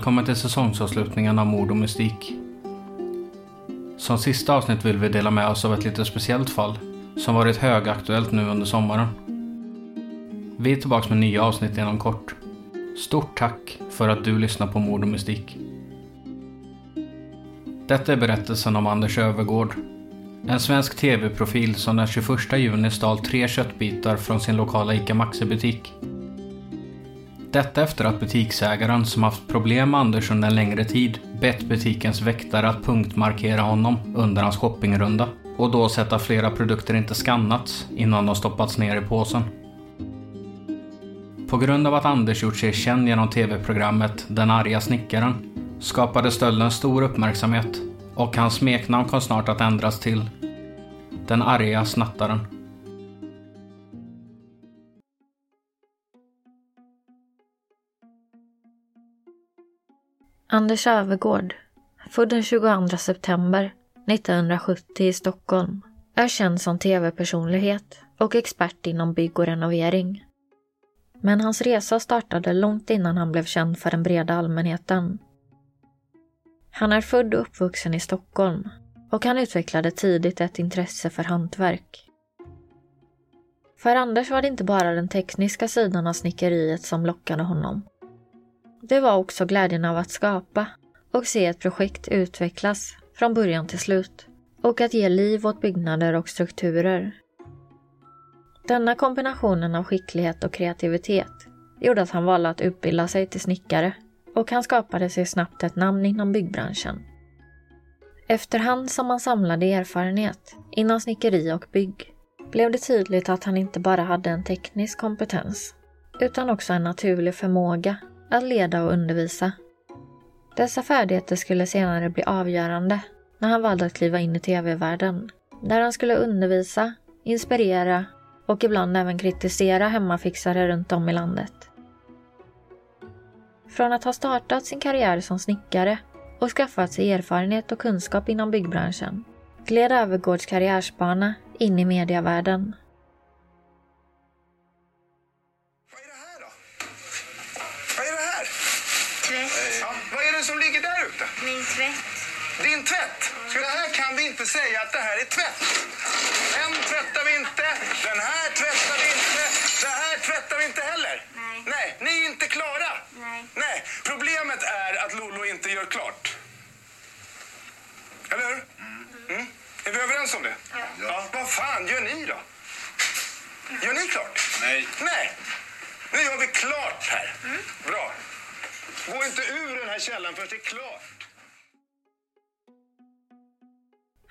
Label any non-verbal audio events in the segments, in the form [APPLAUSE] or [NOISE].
Välkommen till säsongsavslutningen av Mord och Mystik. Som sista avsnitt vill vi dela med oss av ett lite speciellt fall som varit högaktuellt nu under sommaren. Vi är tillbaka med nya avsnitt inom kort. Stort tack för att du lyssnar på Mord och Mystik. Detta är berättelsen om Anders Övergård. En svensk tv-profil som den 21 juni stal tre köttbitar från sin lokala ICA Maxi-butik. Detta efter att butiksägaren, som haft problem med Anders under en längre tid, bett butikens väktare att punktmarkera honom under hans shoppingrunda och då sett att flera produkter inte skannats innan de stoppats ner i påsen. På grund av att Anders gjort sig känd genom tv-programmet Den arga snickaren skapade stölden stor uppmärksamhet och hans smeknamn kom snart att ändras till Den arga snattaren. Anders Övergård, född den 22 september 1970 i Stockholm, är känd som tv-personlighet och expert inom bygg och renovering. Men hans resa startade långt innan han blev känd för den breda allmänheten. Han är född och uppvuxen i Stockholm och han utvecklade tidigt ett intresse för hantverk. För Anders var det inte bara den tekniska sidan av snickeriet som lockade honom. Det var också glädjen av att skapa och se ett projekt utvecklas från början till slut och att ge liv åt byggnader och strukturer. Denna kombinationen av skicklighet och kreativitet gjorde att han valde att utbilda sig till snickare och han skapade sig snabbt ett namn inom byggbranschen. Efterhand som han samlade erfarenhet inom snickeri och bygg blev det tydligt att han inte bara hade en teknisk kompetens utan också en naturlig förmåga att leda och undervisa. Dessa färdigheter skulle senare bli avgörande när han valde att kliva in i tv-världen, där han skulle undervisa, inspirera och ibland även kritisera hemmafixare runt om i landet. Från att ha startat sin karriär som snickare och skaffat sig erfarenhet och kunskap inom byggbranschen gled Övergårds karriärsbana in i mediavärlden tvätt. Din tvätt. Så det här kan vi inte säga att det här är tvätt. Den tvättar vi inte. Den här tvättar vi inte. Det här tvättar vi inte heller. Nej. Nej, ni är inte klara. Nej. Nej, problemet är att Lolo inte gör klart. Eller hur? Mm. Är vi överens om det? Ja. Vad fan gör ni då? Gör ni klart? Nej. Nej. Nu gör vi klart här. Bra. Gå inte ur den här källan förrän det är klart.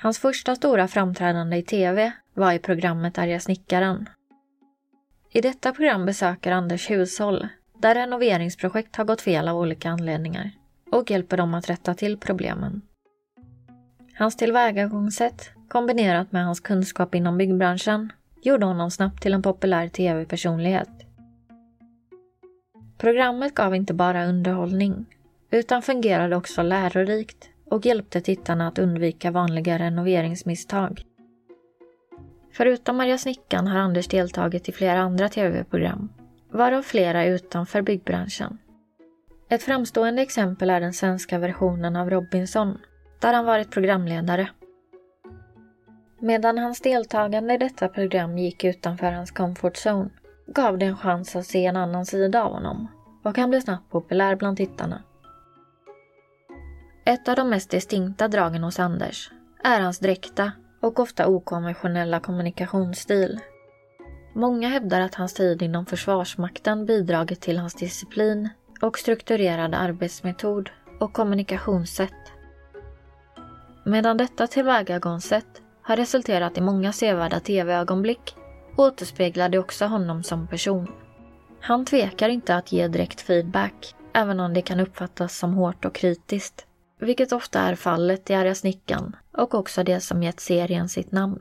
Hans första stora framträdande i TV var i programmet Arga snickaren. I detta program besöker Anders hushåll där renoveringsprojekt har gått fel av olika anledningar och hjälper dem att rätta till problemen. Hans tillvägagångssätt kombinerat med hans kunskap inom byggbranschen gjorde honom snabbt till en populär tv-personlighet. Programmet gav inte bara underhållning utan fungerade också lärorikt och hjälpte tittarna att undvika vanliga renoveringsmisstag. Förutom Maria Snickan har Anders deltagit i flera andra tv-program, varav flera utanför byggbranschen. Ett framstående exempel är den svenska versionen av Robinson, där han varit programledare. Medan hans deltagande i detta program gick utanför hans comfort zone gav det en chans att se en annan sida av honom och han blev snabbt populär bland tittarna. Ett av de mest distinkta dragen hos Anders är hans dräkta och ofta okonventionella kommunikationsstil. Många hävdar att hans tid inom Försvarsmakten bidragit till hans disciplin och strukturerade arbetsmetod och kommunikationssätt. Medan detta tillvägagångssätt har resulterat i många sevärda tv-ögonblick återspeglar det också honom som person. Han tvekar inte att ge direkt feedback, även om det kan uppfattas som hårt och kritiskt. Vilket ofta är fallet i Arga snickaren och också det som gett serien sitt namn.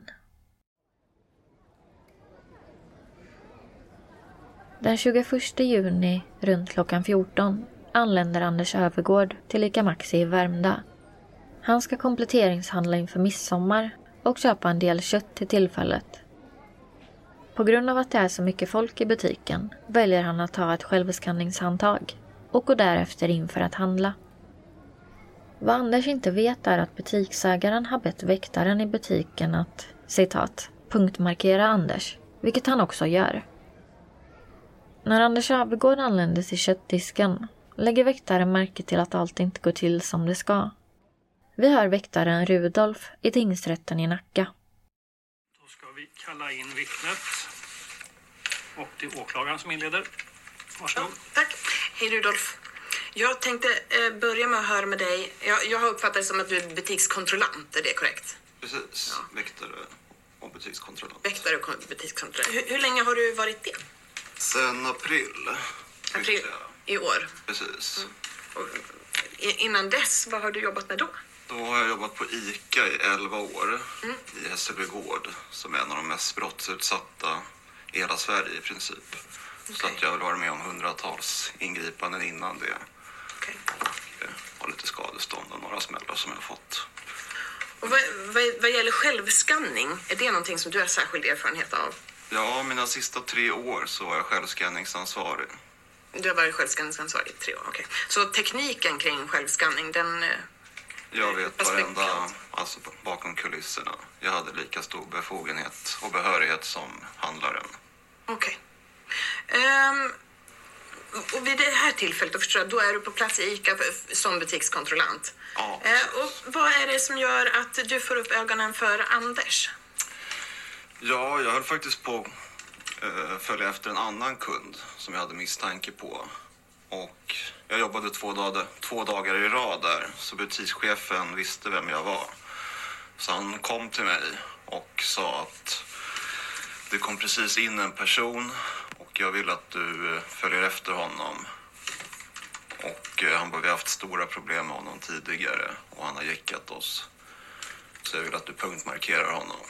Den 21 juni runt klockan 14 anländer Anders Övergård till ICA Maxi i Värmdö. Han ska kompletteringshandla inför midsommar och köpa en del kött till tillfället. På grund av att det är så mycket folk i butiken väljer han att ta ett självskanningshandtag och går därefter in för att handla. Vad Anders inte vet är att butiksägaren har bett väktaren i butiken att, citat, punktmarkera Anders, vilket han också gör. När Anders Övergård anländer till köttdisken lägger väktaren märke till att allt inte går till som det ska. Vi hör väktaren Rudolf i tingsrätten i Nacka. Då ska vi kalla in vittnet. Och det är åklagaren som inleder. Varsågod. Ja, tack. Hej Rudolf. Jag tänkte eh, börja med att höra med dig. Jag, jag har uppfattat det som att du är butikskontrollant, är det korrekt? Precis, väktare och butikskontrollant. Väktare och kon- butikskontrollant. Hur, hur länge har du varit det? Sen april. April i år. Precis. Och, i- innan dess, vad har du jobbat med då? Då har jag jobbat på ICA i 11 år i Hässelby gård som är en av de mest brottsutsatta i hela Sverige i princip. Så Okej. att jag har varit med om hundratals ingripanden innan det. Har lite skadestånd och några smällar som jag har fått. Och vad, vad, vad gäller självskanning, är det någonting som du har särskild erfarenhet av? Ja, mina sista tre år så var jag självskanningsansvarig. Du har varit självskanningsansvarig i tre år, okej. Så tekniken kring självskanning, den... eh, Jag vet varenda, alltså bakom kulisserna. Jag hade lika stor befogenhet och behörighet som handlaren. Okej. Ehm, och vid det här tillfället, då förstår jag, då är du på plats i ICA som butikskontrollant. Ja. Eh, och vad är det som gör att du får upp ögonen för Anders? Ja, jag höll faktiskt på att eh, följa efter en annan kund som jag hade misstanke på. Och jag jobbade två dagar, två dagar i rad där, så butikschefen visste vem jag var. Så han kom till mig och sa att det kom precis in en person jag vill att du eh, följer efter honom. Och eh, han bara, vi har haft stora problem med honom tidigare och han har jäckat oss. Så jag vill att du punktmarkerar honom.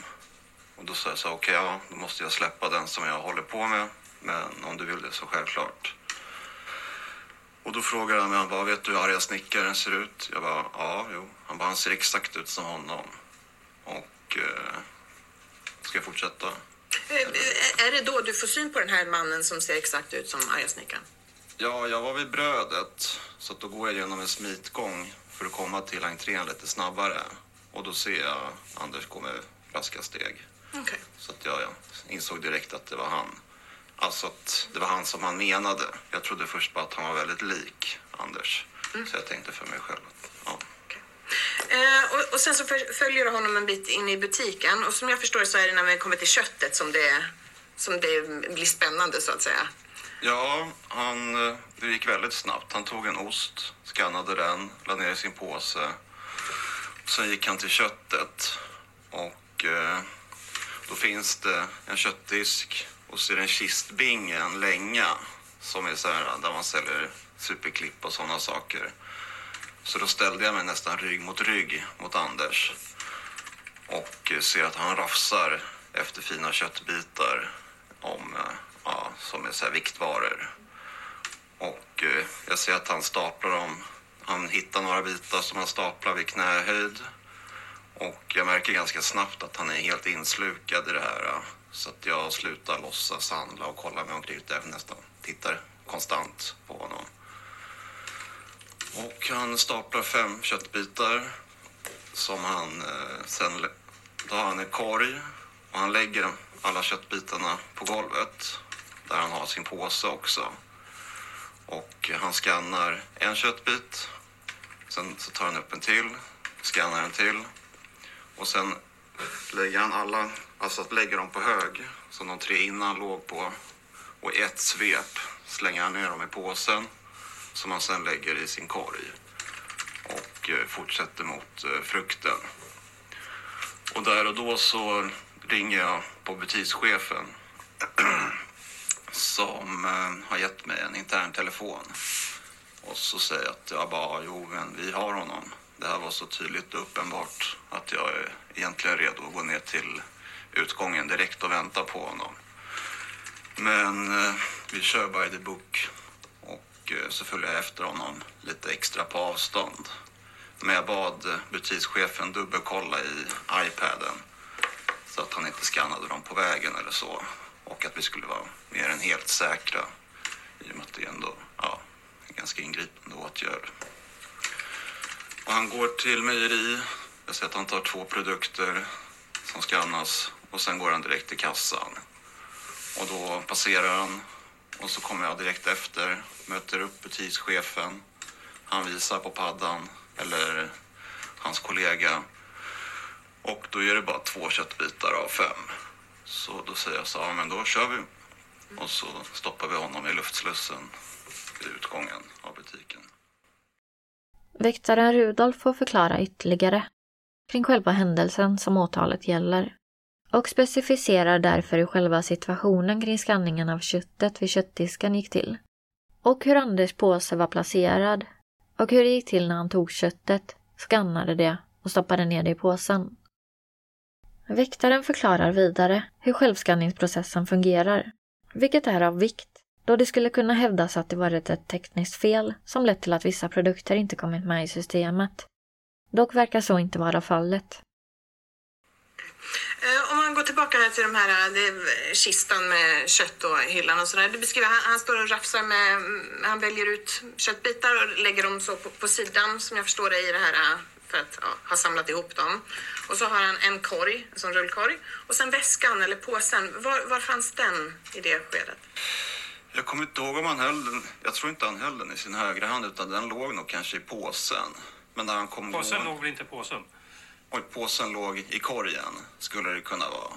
Och då sa jag så okej, okej, ja, då måste jag släppa den som jag håller på med. Men om du vill det så självklart. Och då frågade han mig, han bara, vet du hur arga snickaren ser ut? Jag bara, ja, jo. Han bara, han ser exakt ut som honom. Och, eh, ska jag fortsätta? Eh, är det då du får syn på den här mannen som ser exakt ut som arga snickaren? Ja, jag var vid brödet. Så då går jag genom en smitgång för att komma till entrén lite snabbare. Och då ser jag Anders gå med raska steg. Okej. Så att jag, insåg direkt att det var han. Alltså att det var han som han menade. Jag trodde först bara att han var väldigt lik Anders. Så jag tänkte för mig själv att, ja. Eh, och, och sen så följer du honom en bit in i butiken och som jag förstår så är det när vi kommer till köttet som det, som det blir spännande så att säga. Ja, han, eh, det gick väldigt snabbt. Han tog en ost, skannade den, la ner i sin påse. Sen gick han till köttet och eh, då finns det en köttdisk och så är det en kistbinge, en länga som är så här där man säljer superklipp och sådana saker. Så då ställde jag mig nästan rygg mot rygg mot Anders och eh, ser att han rafsar efter fina köttbitar om, eh, ja, som är så här viktvaror. Och eh, jag ser att han staplar dem. Han hittar några bitar som han staplar vid knähöjd. Och jag märker ganska snabbt att han är helt inslukad i det här. Så att jag slutar låtsas handla och kollar mig omkring. Jag nästan tittar konstant på honom. Och han staplar fem köttbitar som han eh, sen... Då har han en korg och han lägger alla köttbitarna på golvet där han har sin påse också. Och han skannar en köttbit. Sen så tar han upp en till, skannar en till. Och sen lägger han alla, alltså att dem på hög som de tre innan låg på och i ett svep slänger han ner dem i påsen som han sen lägger i sin korg och eh, fortsätter mot eh, frukten. Och där och då så ringer jag på butikschefen [CLEARS THROAT] som eh, har gett mig en intern telefon. Och så säger jag att jag bara, jo men vi har honom. Det här var så tydligt och uppenbart att jag är egentligen redo att gå ner till utgången direkt och vänta på honom. Men eh, vi kör by the book och eh, så följde jag efter honom lite extra på avstånd. Men jag bad eh, butikschefen dubbelkolla i iPaden så att han inte skannade dem på vägen eller så. Och att vi skulle vara mer än helt säkra i och med att det är ändå ja, en ganska ingripande åtgärd. Och han går till mejeri. Jag ser att han tar två produkter som skannas och sen går han direkt till kassan. Och då passerar han och så kommer jag direkt efter, möter upp butikschefen. Han visar på paddan, eller hans kollega. Och då är det bara två köttbitar av fem. Så då säger jag så, ja men då kör vi. Och så stoppar vi honom i luftslussen vid utgången av butiken. Väktaren Rudolf får förklara ytterligare kring själva händelsen som åtalet gäller och specificerar därför hur själva situationen kring skanningen av köttet vid köttdisken gick till. Och hur Anders påse var placerad och hur det gick till när han tog köttet, skannade det och stoppade ner det i påsen. Väktaren förklarar vidare hur självskanningsprocessen fungerar, vilket är av vikt då det skulle kunna hävdas att det varit ett tekniskt fel som lett till att vissa produkter inte kommit med i systemet. Dock verkar så inte vara fallet. Eh, om man går tillbaka till de här det, kistan med kött och hyllan och sådär. Det beskriver, han, han står och rafsar med, han väljer ut köttbitar och lägger dem så på, på sidan som jag förstår det i det här för att ja, ha samlat ihop dem. Och så har han en korg, en sån rullkorg. Och sen väskan eller påsen, var, var fanns den i det skedet? Jag kommer inte ihåg om han höll den. Jag tror inte han höll den i sin högra hand utan den låg nog kanske i påsen. Men när han kom Påsen låg väl inte i påsen? Påsen låg i korgen, skulle det kunna vara.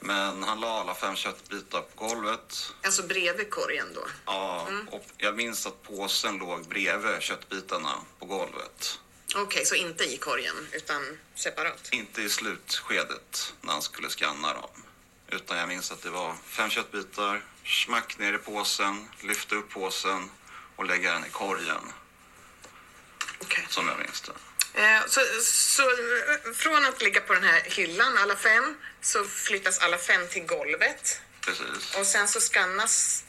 Men han la alla fem köttbitar på golvet. Alltså bredvid korgen då? Ja, och jag minns att påsen låg bredvid köttbitarna på golvet. Okej, så inte i korgen utan separat? Inte i slutskedet när han skulle skanna dem. Utan jag minns att det var fem köttbitar, smack ner i påsen, lyfta upp påsen och lägga den i korgen. Okej. Som jag minns det. Eh, Så, så från att ligga på den här hyllan, alla fem, så flyttas alla fem till golvet. Precis. Och sen så skannas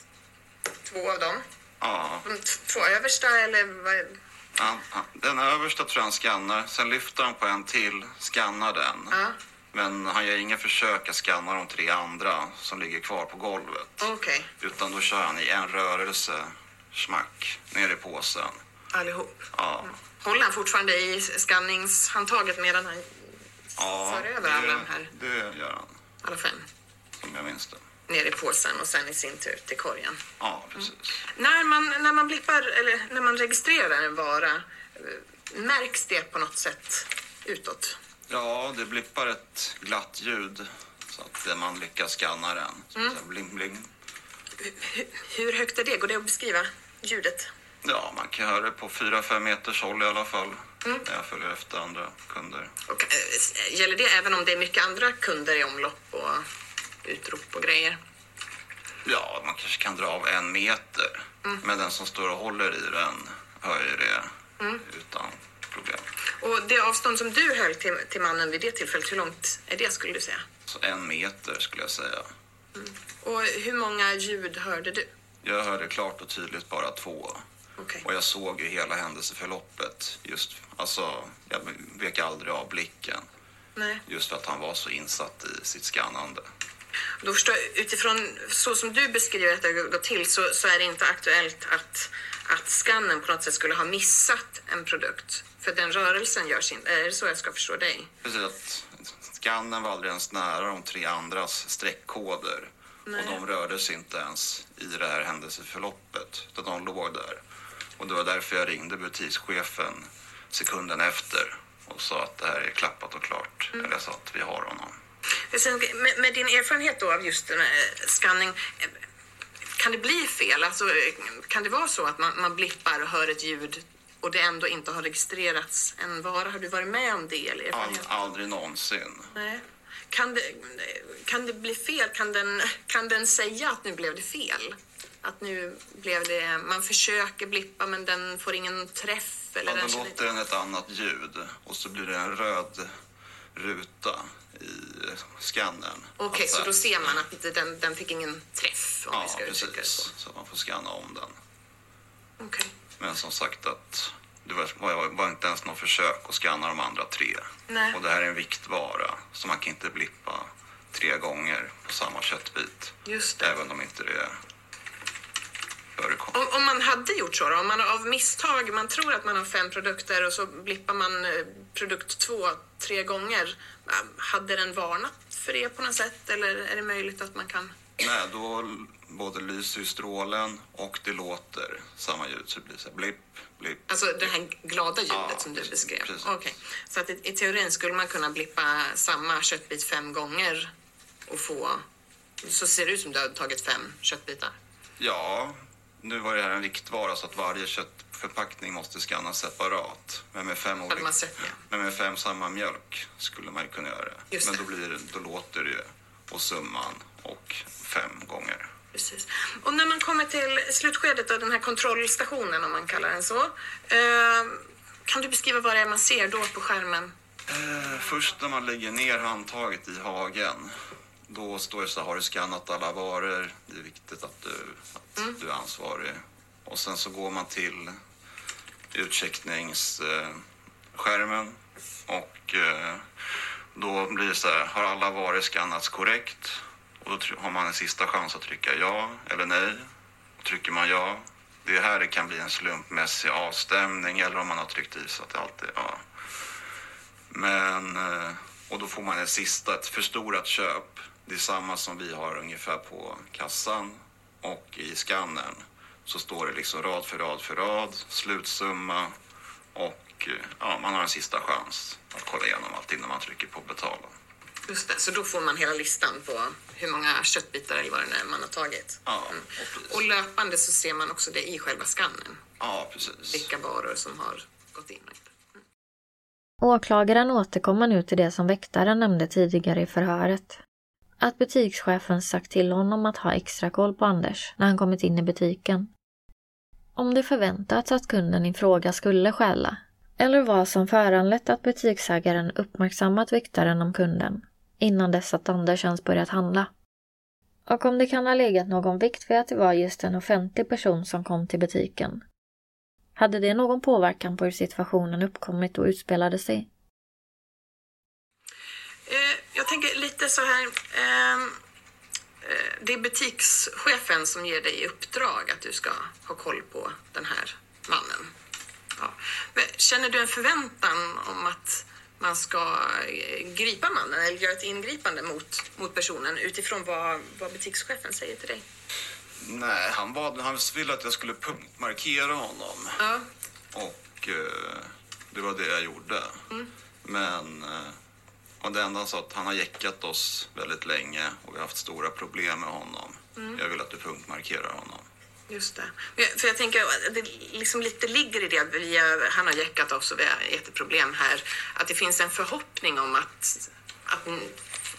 två av dem. Ja, De två översta eller vad? han, den översta tror jag han skannar. Sen lyfter han på en till, skannar den. Ja, Men han gör inga försök att skanna de tre andra som ligger kvar på golvet. okej. Utan då kör han i en rörelse, smack, ner i påsen. Allihop. Ja, Håller han fortfarande i skanningshandtaget medan han ja för över alla de här, det gör han. alla fem, Som jag minns det. ner i påsen och sen i sin tur till korgen? Ja, precis. När man, när man blippar, eller när man registrerar en vara, eh, märks det på något sätt utåt? Ja, det blippar ett glatt ljud så att man lyckas skanna den. Så Mm. säga, bling, bling. Hur, hur högt är det? Går det att beskriva ljudet? Ja, man kan höra det på 4-5 meters håll i alla fall. Mm. När jag följer efter andra kunder. Och, eh, gäller det även om det är mycket andra kunder i omlopp och utrop och grejer? Ja, man kanske kan dra av en meter. Mm. Men den som står och håller i den hör ju det Mm. utan problem. Och det avstånd som du höll till, till mannen vid det tillfället, hur långt är det skulle du säga? Så en meter skulle jag säga. Och hur många ljud hörde du? Jag hörde klart och tydligt bara två. Okej. Och jag såg ju hela händelseförloppet. Just, alltså, jag vek aldrig av blicken. Nej. Just för att han var så insatt i sitt skannande. Då förstår jag, utifrån så som du beskriver att det har gått till så, så är det inte aktuellt att, att skannen på något sätt skulle ha missat en produkt. För den rörelsen görs inte. Är det så jag ska förstå dig? Precis att skannen var aldrig ens nära de tre andras streckkoder. Nej. Och de rörde sig inte ens i det här händelseförloppet. Utan de låg där. Och det var därför jag ringde butikschefen sekunden efter. och sa att det här är klappat och klart. Mm. Eller jag sa att vi har honom. Sen, med, med din erfarenhet då av just den här scanning, eh, kan det bli fel? Alltså, eh, kan det vara så att man, man blippar och hör ett ljud och det ändå inte har registrerats en vara? Har du varit med om det? Eller erfarenhet? aldrig någonsin. Nej. Kan det, kan det bli fel? Kan den, kan den säga att nu blev det fel? Att nu blev det, man försöker blippa men den får ingen träff? Eller Ja, den då låter den ett annat ljud och så blir det en röd ruta i skannern. Okej, Alltså, så då ser man att den, den fick ingen träff om vi Ja, ska uttrycka det precis. så. Så man får scanna om den. Okej. Men som sagt att det var, var, inte ens något försök att scanna de andra tre. Nej. Och det här är en viktvara så man kan inte blippa tre gånger på samma köttbit. Just det. Även om inte det förekommer. Om, om man hade gjort så då, om man av misstag, man tror att man har fem produkter och så blippar man eh, produkt två tre gånger. eh, Hade den varnat för det på något sätt eller är det möjligt att man kan? Nej, då både lyser strålen och det låter samma ljud så det blir så här blipp, blipp. Alltså det här glada ljudet Ja, som du precis, beskrev? precis. Okej. Så att i, i teorin skulle man kunna blippa samma köttbit fem gånger och få... Så ser det ut som du har tagit fem köttbitar? Ja, nu var det här en viktvara så att varje köttförpackning måste skannas separat. Men med fem, olika, sett det? men med fem samma mjölk skulle man ju kunna göra det. Just men det. då, blir då låter det ju och summan och fem gånger. Precis. Och när man kommer till slutskedet av den här kontrollstationen, om man kallar den så. Eh, kan du beskriva vad det är man ser då på skärmen? Eh, först när man lägger ner handtaget i hagen, då står det så här, har du skannat alla varor? Det är viktigt att du, att du är ansvarig. Och sen så går man till utcheckningsskärmen och eh, då blir det så här, har alla varor skannats korrekt? Och då har man en sista chans att trycka ja eller nej. Och trycker man ja, det är här det kan bli en slumpmässig avstämning eller om man har tryckt i så att det alltid är ja. Men, eh, och då får man ett sista, ett förstorat köp. Det är samma som vi har ungefär på kassan och i skannern. Så står det liksom rad för rad för rad, slutsumma och eh, ja, man har en sista chans att kolla igenom allt innan man trycker på betala. Just det, så då får man hela listan på hur många köttbitar eller vad det är man har tagit. Ja, och precis. Och löpande så ser man också det i själva skannen. Ja, precis. Vilka varor som har gått in och inte. Åklagaren återkommer nu till det som väktaren nämnde tidigare i förhöret. Att butikschefen sagt till honom att ha extra koll på Anders när han kommit in i butiken. Om det förväntats att kunden i fråga skulle stjäla. Eller vad som föranlett att butiksägaren uppmärksammat väktaren om kunden innan dess att Anders ens börjat handla. Och om det kan ha legat någon vikt vid att det var just en offentlig person som kom till butiken. Hade det någon påverkan på hur situationen uppkommit och utspelade sig? Eh, jag tänker lite så här. Ehm, eh, det är butikschefen som ger dig i uppdrag att du ska ha koll på den här mannen. Ja. Men känner du en förväntan om att man ska eh, gripa mannen eller göra ett ingripande mot, mot personen utifrån vad, vad butikschefen säger till dig? Nej, han, bad, han ville att jag skulle punktmarkera honom. Ja, Och eh, det var det jag gjorde. Men eh, och det enda han sa att han har jäckat oss väldigt länge och vi har haft stora problem med honom. Jag vill att du punktmarkerar honom. Just det. För jag tänker att det liksom lite ligger i det vi han har jäckat oss och vi har jätteproblem här. Att det finns en förhoppning om att, att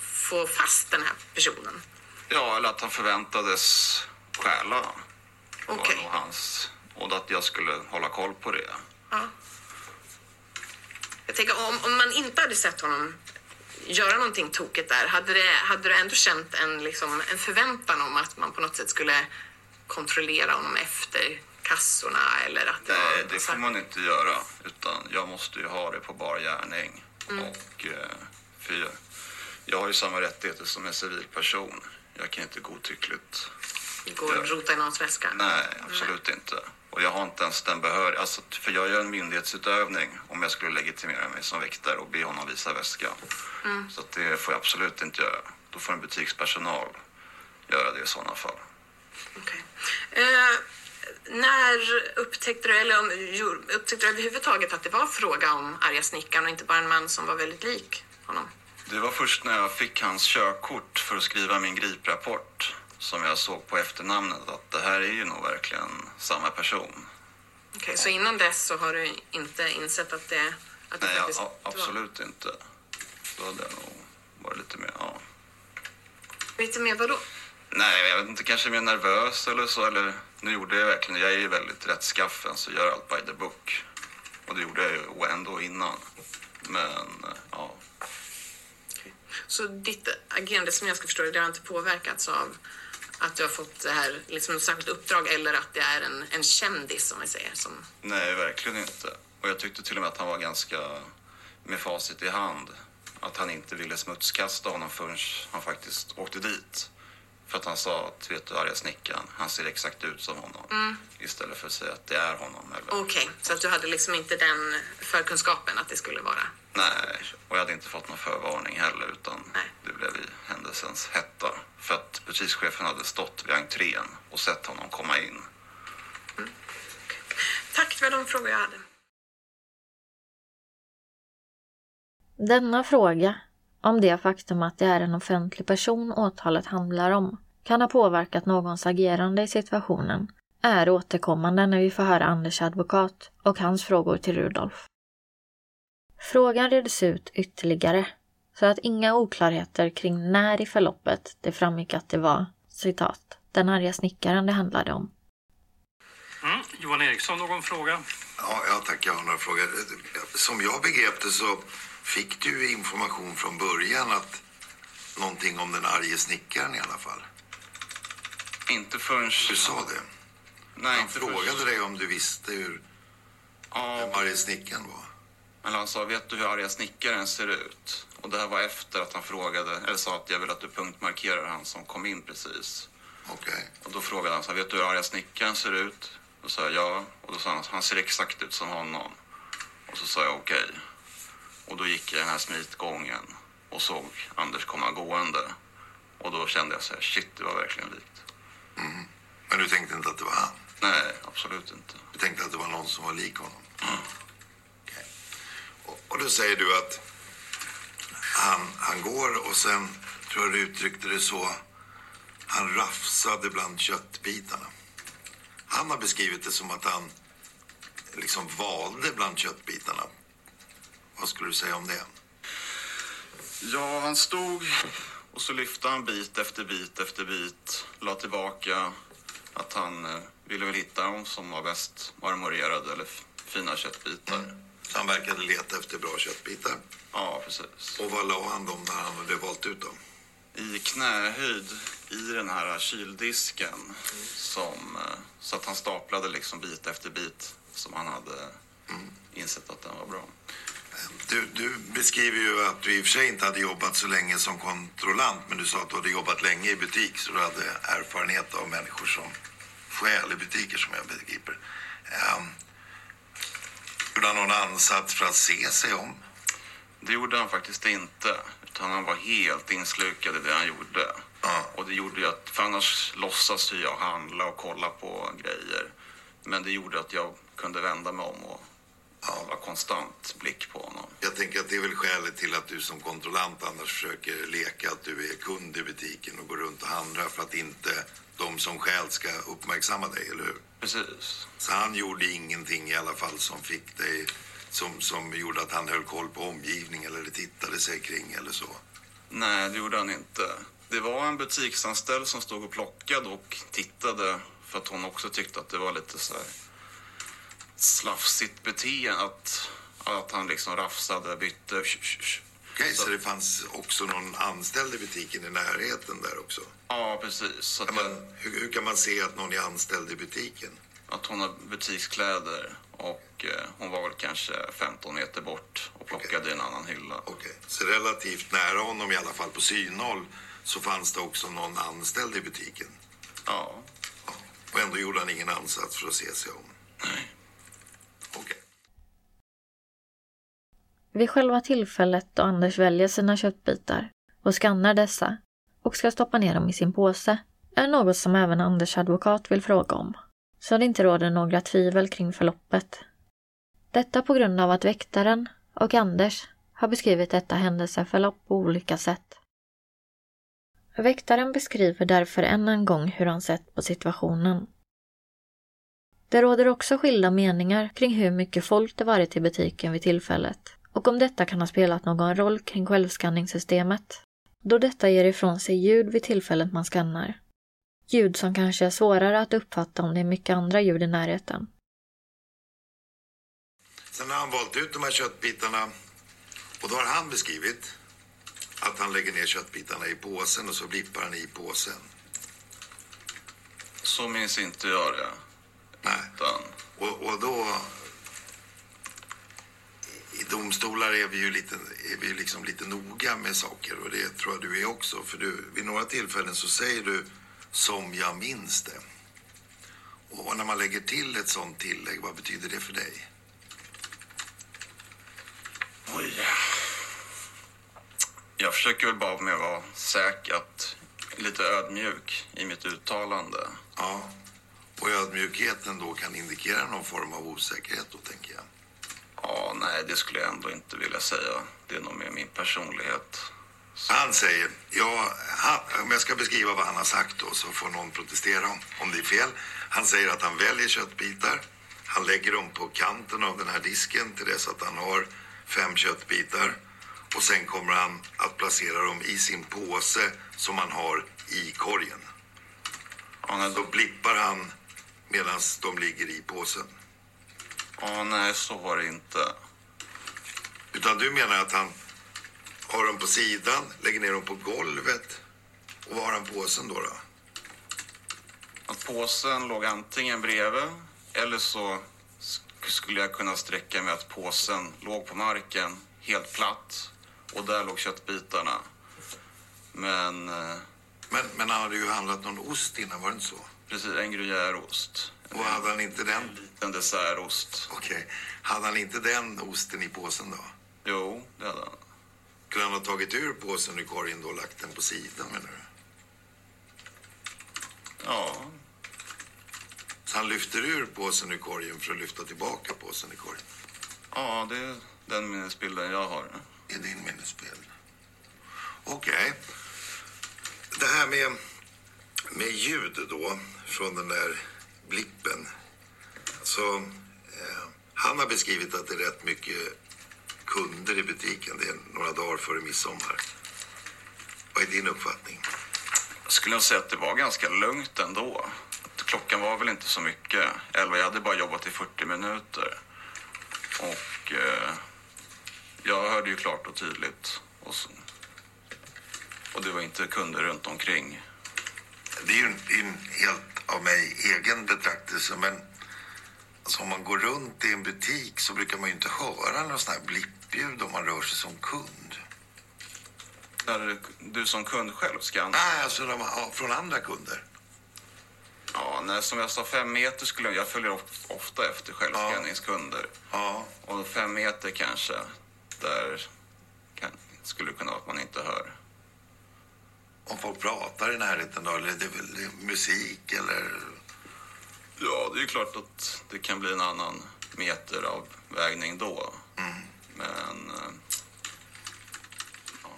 få fast den här personen. Ja, eller att han förväntades stjäla. Det Okej. var nog hans. Och att jag skulle hålla koll på det. Ja. Jag tänker om, om man inte hade sett honom göra någonting tokigt där, hade, det, hade du ändå känt en, liksom, en förväntan om att man på något sätt skulle kontrollera honom efter kassorna eller att det Nej, det får man inte göra. Utan jag måste ju ha det på bar gärning. Mm. Och, eh, för jag, har ju samma rättigheter som en civilperson. Jag kan inte godtyckligt gå och rota i någons väska? Nej, absolut inte. Och jag har inte ens den behörigheten. Alltså, för jag gör en myndighetsutövning om jag skulle legitimera mig som väktare och be honom visa väska. Så att det får jag absolut inte göra. Då får en butikspersonal göra det i sådana fall. Okej. Eh, när upptäckte du, eller om, upptäckte du överhuvudtaget att det var fråga om arga snickaren och inte bara en man som var väldigt lik honom? Det var först när jag fick hans körkort för att skriva min griprapport som jag såg på efternamnet att det här är ju nog verkligen samma person. Okej, så innan dess så har du inte insett att det, att det Nej, faktiskt var... absolut inte. Då hade jag nog varit lite mer, ja. Lite mer vadå? Nej, jag vet inte, kanske mer nervös eller så. Eller, nu gjorde jag verkligen, jag är ju väldigt rättskaffen så gör allt by the book. Och det gjorde jag ju ändå innan. Men, ja. Så ditt agerande som jag ska förstå det har inte påverkats av att du har fått det här liksom ett särskilt uppdrag eller att det är en, en kändis som vi säger som Nej, verkligen inte. Och jag tyckte till och med att han var ganska med facit i hand. Att han inte ville smutskasta honom förrän han faktiskt åkte dit. För att han sa att, vet du, arga snickaren, han ser exakt ut som honom. Istället för att säga att det är honom. Okej, så att du hade liksom inte den förkunskapen att det skulle vara. Nej, och jag hade inte fått någon förvarning heller utan Nej. det blev i händelsens hetta. För att butikschefen hade stått vid entrén och sett honom komma in. Tack, det var de frågor jag hade. Denna fråga, om det faktum att det är en offentlig person åtalet handlar om, kan ha påverkat någons agerande i situationen, är återkommande när vi får höra Anders advokat och hans frågor till Rudolf. Frågan reds ut ytterligare, så att inga oklarheter kring när i förloppet det framgick att det var, citat, den arga snickaren det handlade om. Mm. Johan Eriksson, någon fråga? Ja, jag tackar. Jag har några frågor. Som jag begrep det så fick du information från början att någonting om den arge snickaren i alla fall. Inte förrän... Du sa det. Nej, Han inte förrän... frågade dig om du visste hur Ja, den arge snickaren var. Eller han sa, vet du hur arga snickaren ser ut? Och det här var efter att han frågade, eller sa att jag vill att du punktmarkerar han som kom in precis. Okej. Och då frågade han, så vet du hur arga snickaren ser ut? Då sa jag ja. Och då sa han, han ser exakt ut som honom. Och så sa jag okej. Och då gick jag den här smitgången och såg Anders komma gående. Och då kände jag så här, shit, det var verkligen likt. Men du tänkte inte att det var han? Nej, absolut inte. Du tänkte att det var någon som var lik honom? Okej. Och, och då säger du att han, han går och sen, tror jag du uttryckte det så, han rafsade bland köttbitarna. Han har beskrivit det som att han liksom valde bland köttbitarna. Vad skulle du säga om det? Ja, han stod och så lyfte han bit efter bit efter bit. La tillbaka att han eh, ville väl hitta dem som var bäst marmorerade eller fina köttbitar. Så han verkade leta efter bra köttbitar. Ja, precis. Och var la han dem när han hade valt ut dem? I knähöjd i den här kyldisken som, eh, så att han staplade liksom bit efter bit som han hade insett att den var bra. Du, du beskriver ju att du i och för sig inte hade jobbat så länge som kontrollant men du sa att du hade jobbat länge i butik så du hade erfarenhet av människor som stjäl i butiker som jag begriper. Um, gjorde han någon ansats för att se sig om? Det gjorde han faktiskt inte. Utan han var helt inslukad i det han gjorde. Ja. Och det gjorde ju att, för annars låtsas jag handla och kolla på grejer. Men det gjorde att jag kunde vända mig om och hålla konstant blick på honom. Jag tänker att det är väl skälet till att du som kontrollant annars försöker leka att du är kund i butiken och går runt och handlar för att inte de som stjäl ska uppmärksamma dig, eller hur? Precis. Så han gjorde ingenting i alla fall som fick dig, som, som gjorde att han höll koll på omgivningen eller tittade sig kring eller så. Nej, det gjorde han inte. Det var en butiksanställd som stod och plockade och tittade för att hon också tyckte att det var lite så här slafsigt beteende. Att, att han liksom rafsade, bytte. sh- sh- sh. Okej, så det fanns också någon anställd i butiken i närheten där också? Ja, precis. Så Ja, men, hur, hur kan man se att någon är anställd i butiken? att hon har butikskläder och eh, hon var väl kanske 15 meter bort och plockade i en annan hylla. Okej, så relativt nära honom i alla fall på synhåll så fanns det också någon anställd i butiken? Ja, Ja. Och ändå gjorde han ingen ansats för att se sig om? nej. Okej. Vid själva tillfället då Anders väljer sina köttbitar och skannar dessa och ska stoppa ner dem i sin påse är något som även Anders advokat vill fråga om. så det inte råder några tvivel kring förloppet. Detta på grund av att väktaren och Anders har beskrivit detta händelseförlopp på olika sätt. Väktaren beskriver därför än en gång hur han sett på situationen. Det råder också skilda meningar kring hur mycket folk det varit i butiken vid tillfället och om detta kan ha spelat någon roll kring självskanningssystemet, då detta ger ifrån sig ljud vid tillfället man skannar. Ljud som kanske är svårare att uppfatta om det är mycket andra ljud i närheten. Sen har han valt ut de här köttbitarna och då har han beskrivit att han lägger ner köttbitarna i påsen och så blippar han i påsen. Så minns inte jag det. Nej. Utan, Och, och då... I domstolar är vi ju lite, är vi liksom lite noga med saker och det tror jag du är också. För du, vid några tillfällen så säger du som jag minns det. Och när man lägger till ett sånt tillägg, vad betyder det för dig? oj. Jag försöker väl bara med att vara säker, att lite ödmjuk i mitt uttalande. Ja. Och ödmjukheten då kan indikera någon form av osäkerhet då, tänker jag. Ja, nej, det skulle jag ändå inte vilja säga. Det är nog mer min personlighet. Han säger, ja, han, om jag ska beskriva vad han har sagt då så får någon protestera om, om det är fel. Han säger att han väljer köttbitar. Han lägger dem på kanten av den här disken till dess att han har fem köttbitar. Och sen kommer han att placera dem i sin påse som han har i korgen. Ja, Då blippar han medan de ligger i påsen. Ja, nej, så var det inte. Utan du menar att han har dem på sidan, lägger ner dem på golvet. Och var har han påsen då? då? Att påsen låg antingen bredvid eller så sk- skulle jag kunna sträcka mig att påsen låg på marken helt platt och där låg köttbitarna. Men eh, Men, men han hade ju handlat någon ost innan, var det inte så? precis, en gruyèreost. Och hade han inte den... En dessertost. Okej. Hade han inte den osten i påsen då? Jo, det hade han. Kunde han ha tagit ur påsen ur korgen då och lagt den på sidan menar du? Ja, Så han lyfter ur påsen ur korgen för att lyfta tillbaka påsen i korgen? ja det är den minnesbilden jag har. i din minnesbild. Okej. Det här med, med ljud då, från den där blippen. Så, eh, han har beskrivit att det är rätt mycket kunder i butiken. Det är några dagar före midsommar. Vad är din uppfattning? Jag skulle nog säga att det var ganska lugnt ändå. Klockan var väl inte så mycket. Elva, jag hade bara jobbat i 40 minuter. Och eh, jag hörde ju klart och tydligt. Och, så, och det var inte kunder runt omkring. Det är ju en, en helt av mig egen betraktelse, men alltså, om man går runt i en butik så brukar man ju inte höra några sådana här blippljud om man rör sig som kund. Där du som kund själv ska... Nej, alltså de, ja, från andra kunder. Ja, nej, som jag sa, fem meter skulle jag... Jag följer of- ofta efter självskanningskunder. Ja, Och fem meter kanske, där kan, skulle det kunna vara att man inte hör. Om folk pratar i närheten då, eller det är väl det är musik eller... Ja, det är ju klart att det kan bli en annan meter av vägning då. Men... eh, Ja.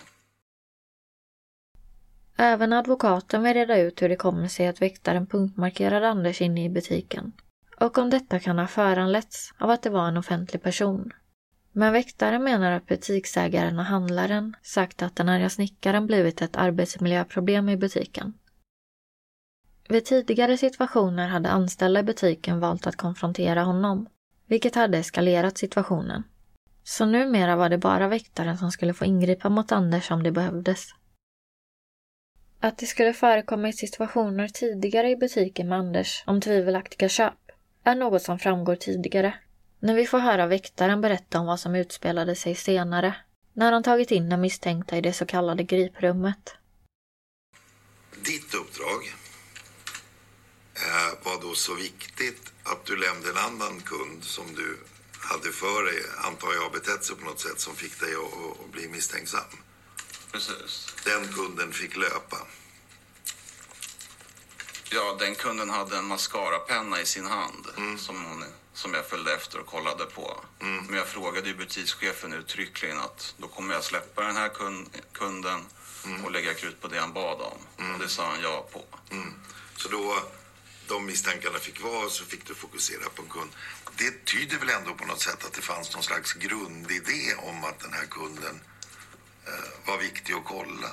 Även advokaten vill reda ut hur det kommer sig att väktaren punktmarkerade Anders inne i butiken och om detta kan ha föranletts av att det var en offentlig person. Men väktaren menar att butiksägaren och handlaren sagt att den arga snickaren blivit ett arbetsmiljöproblem i butiken. Vid tidigare situationer hade anställda i butiken valt att konfrontera honom, vilket hade eskalerat situationen. Så numera var det bara väktaren som skulle få ingripa mot Anders om det behövdes. Att det skulle förekommit situationer tidigare i butiken med Anders om tvivelaktiga köp är något som framgår tidigare. När vi får höra väktaren berätta om vad som utspelade sig senare, när han tagit in den misstänkta i det så kallade griprummet. Ditt uppdrag eh, var då så viktigt att du lämnade en annan kund som du hade för dig, antar jag, betett sig på något sätt som fick dig att, att bli misstänksam. Precis. Den kunden fick löpa. Ja, den kunden hade en mascarapenna i sin hand som, hon, som jag följde efter och kollade på. Men jag frågade ju butikschefen uttryckligen att då kommer jag släppa den här kund, kunden och lägga krut på det han bad om. Och det sa han ja på. Så då de misstankarna fick vara så fick du fokusera på en kund. Det tyder väl ändå på något sätt att det fanns någon slags grundidé om att den här kunden eh, var viktig att kolla.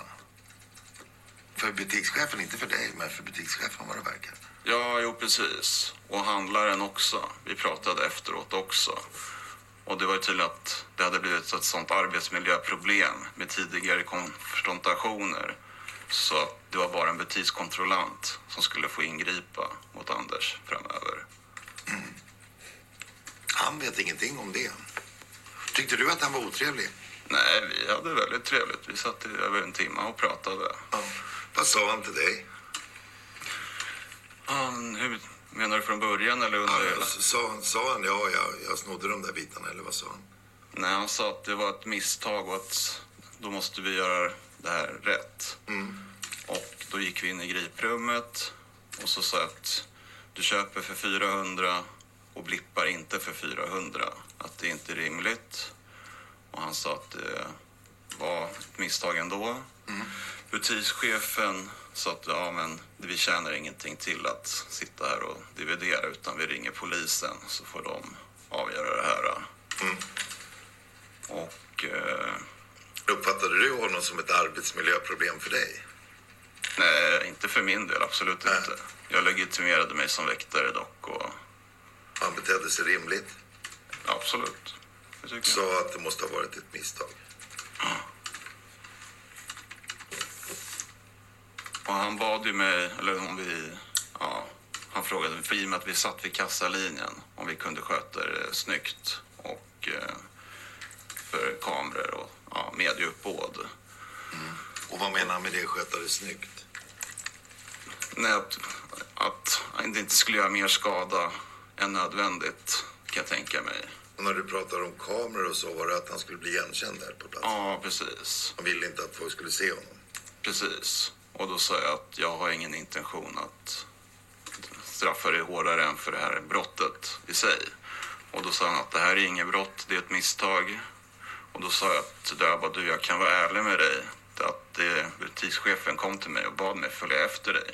För butikschefen, inte för dig, men för butikschefen vad det verkar. Ja, jo precis. Och handlaren också. Vi pratade efteråt också. Och det var ju tydligt att det hade blivit ett sånt arbetsmiljöproblem med tidigare konfrontationer. Så det var bara en butikskontrollant som skulle få ingripa mot Anders framöver. Han vet ingenting om det. Tyckte du att han var otrevlig? Nej, vi hade väldigt trevligt. Vi satt i över en timme och pratade. Ja. Vad sa han till dig? Han, hur menar du från början eller under Ja, hela? sa, sa han ja, jag, jag snodde de där bitarna eller vad sa han? Nej, han sa att det var ett misstag och att då måste vi göra det här rätt. Och då gick vi in i griprummet och så sa jag att du köper för 400 och blippar inte för 400. Att det inte är rimligt. Och han sa att det var ett misstag ändå. Butikschefen sa att ja, men vi tjänar ingenting till att sitta här och dividera utan vi ringer polisen så får de avgöra det här. Och eh, Uppfattade du honom som ett arbetsmiljöproblem för dig? nej, inte för min del, absolut Nej. inte. Jag legitimerade mig som väktare dock och Han betedde sig rimligt. absolut. Sa att det måste ha varit ett misstag. Och han bad ju mig, eller om vi, ja, han frågade, för i och med att vi satt vid kassalinjen, om vi kunde sköta det snyggt och eh, för kameror och ja, medieuppbåd. Och vad menar han med det, sköta det snyggt? Nej, att, att det inte skulle göra mer skada än nödvändigt, kan jag tänka mig. Och när du pratar om kameror och så, var det att han skulle bli igenkänd där på plats? Ja, precis. Han ville inte att folk skulle se honom. Precis. Och då sa jag att jag har ingen intention att straffa dig hårdare än för det här brottet i sig. Och då sa han att det här är inget brott, det är ett misstag. Och då sa jag att jag bara, du, jag kan vara ärlig med dig. Att det, butikschefen kom till mig och bad mig följa efter dig.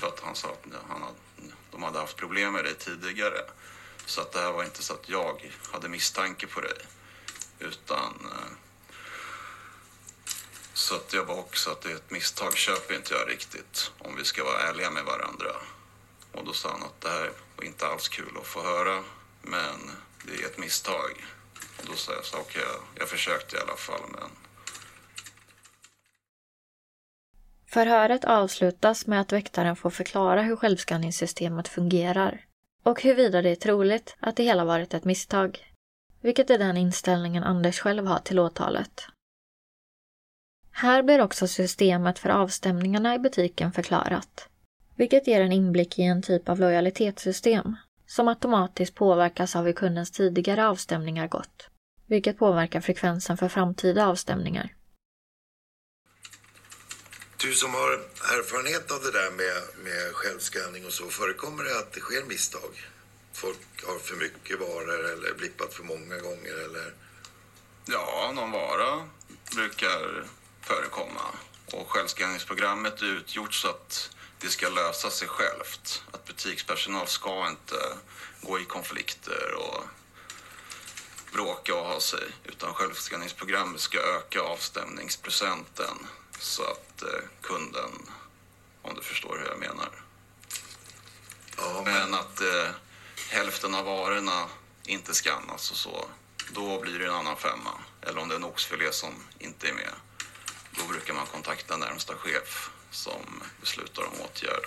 För att han sa att han hade, de hade haft problem med dig tidigare. Så att det här var inte så att jag hade misstanke på dig. Utan eh, så att jag var också att det är ett misstag köper inte jag riktigt om vi ska vara ärliga med varandra. Och då sa han att det här var inte alls kul att få höra men det är ett misstag. Och då sa jag så okej, okay, jag försökte i alla fall men Förhöret avslutas med att väktaren får förklara hur självskanningssystemet fungerar och huruvida det är troligt att det hela varit ett misstag. Vilket är den inställningen Anders själv har till åtalet. Här blir också systemet för avstämningarna i butiken förklarat, vilket ger en inblick i en typ av lojalitetssystem som automatiskt påverkas av hur kundens tidigare avstämningar gått, vilket påverkar frekvensen för framtida avstämningar. Du som har erfarenhet av det där med, med självskanning och så, förekommer det att det sker misstag? Folk har för mycket varor eller blippat för många gånger eller? ja, någon vara brukar förekomma. Och självskanningsprogrammet är utgjort så att det ska lösa sig självt. Att butikspersonal ska inte gå i konflikter och bråka och ha sig. Utan självskanningsprogrammet ska öka avstämningsprocenten så att eh, kunden, om du förstår hur jag menar. Ja, Men att eh, hälften av varorna inte skannas och så, då blir det en annan femma. Eller om det är en oxfilé som inte är med, då brukar man kontakta närmsta chef som beslutar om åtgärd.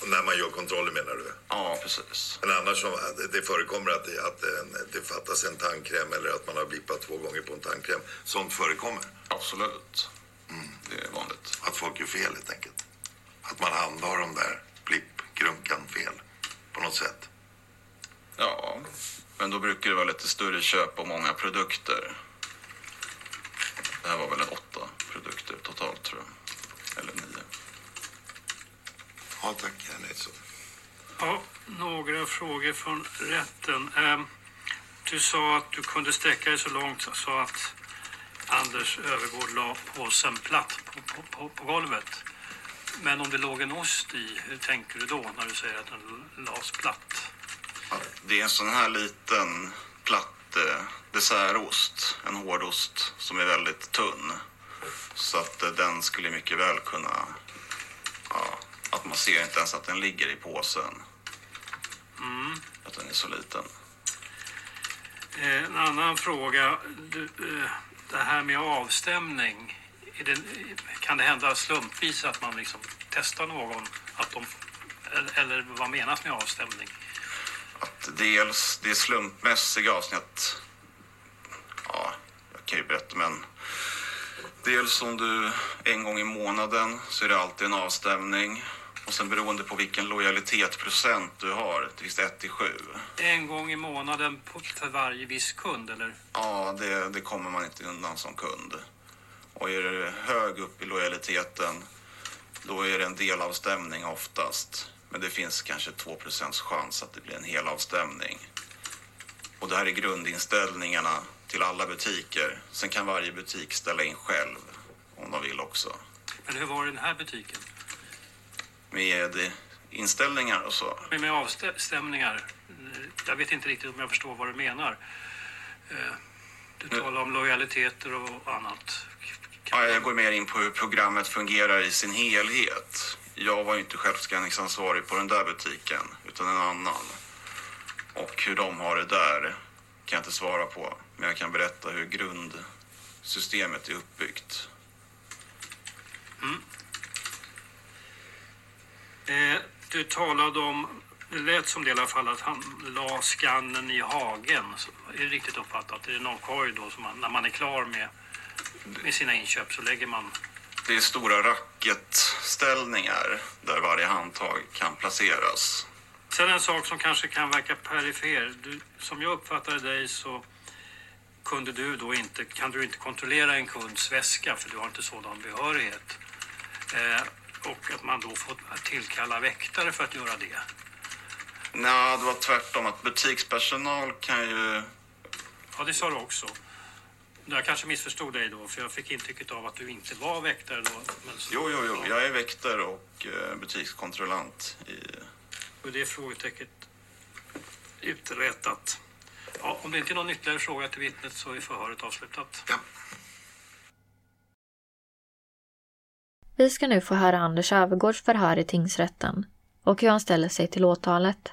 Och när man gör kontroller menar du? Ja, precis. Men annars så, det- förekommer att, det, att det, det fattas en tandkräm eller att man har blippat två gånger på en tandkräm. Sånt förekommer. Absolut. Det är vanligt. Att folk gör fel helt enkelt. Att man handhar de där blippgrunkan fel på något sätt. Ja, men då brukar det vara lite större köp och många produkter. Det här var väl en åtta produkter totalt tror jag. Eller nio. Ja, tack. Jag är nöjd så. Ja, några frågor från rätten. Ehm, Du sa att du kunde sträcka dig så långt så att Anders Övergård la påsen platt på, på, på, på golvet. Men om det låg en ost i, hur tänker du då när du säger att den lades platt? Ja, Det är en sån här liten platt eh, dessertost, en hårdost som är väldigt tunn. Så att eh, den skulle mycket väl kunna, att man ser inte ens att den ligger i påsen. Att den är så liten. Eh, En annan fråga. Du, eh, det här med avstämning. Det, kan det hända slumpvis att man liksom testar någon? Att de, eller, vad menas med avstämning? Att dels det är slumpmässiga avsnitt. Ja, jag kan ju berätta men. Dels om du en gång i månaden så är det alltid en avstämning. Och sen beroende på vilken lojalitetsprocent du har, det finns 1 till 7. En gång i månaden för varje viss kund eller? Ja, det, det kommer man inte undan som kund. Och är det hög upp i lojaliteten, då är det en delavstämning oftast. Men det finns kanske 2 chans att det blir en helavstämning. Och det här är grundinställningarna till alla butiker. Sen kan varje butik ställa in själv om de vill också. Men hur var det i den här butiken? Med inställningar och så. Med, med avstämningar. Jag vet inte riktigt om jag förstår vad du menar. Eh, Du talar om lojaliteter och annat. Ja, jag går mer in på hur programmet fungerar i sin helhet. Jag var ju inte självskanningsansvarig på den där butiken, utan en annan. Och hur de har det där kan jag inte svara på. Men jag kan berätta hur grundsystemet är uppbyggt. Eh, Du talade om, det lät som det i alla fall, att han la skannen i hagen. Så Är det riktigt uppfattat? Är det någon korg då som man, när man är klar med, med sina inköp så lägger man Det är stora racketställningar där varje handtag kan placeras. Sen en sak som kanske kan verka perifer. Du, som jag uppfattade dig så kunde du då inte, kan du inte kontrollera en kunds väska för du har inte sådan behörighet. Eh, och att man då får tillkalla väktare för att göra det. Nej, det var tvärtom. Att butikspersonal kan ju... Ja, det sa du också. Jag kanske missförstod dig då, för jag fick intrycket av att du inte var väktare då. Men så, Jo, jo, jo. Jag är väktare och eh, butikskontrollant i Och det är frågetecknet uträtat. Ja, om det inte är någon ytterligare fråga till vittnet så är förhöret avslutat. Ja. Vi ska nu få höra Anders Övergårds förhör i tingsrätten och hur han ställer sig till åtalet.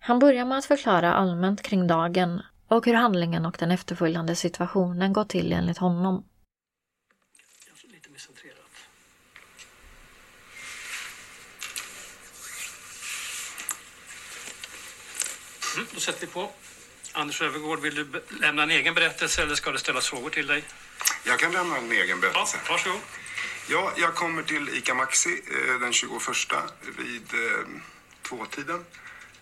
Han börjar med att förklara allmänt kring dagen och hur handlingen och den efterföljande situationen gått till enligt honom. Lite. Mm, då sätter vi på. Anders Övergård, vill du lämna en egen berättelse eller ska det ställas frågor till dig? Jag kan lämna en egen Ja, berättelse. varsågod. Ja, jag kommer till ICA Maxi eh, den 21 vid eh, tvåtiden.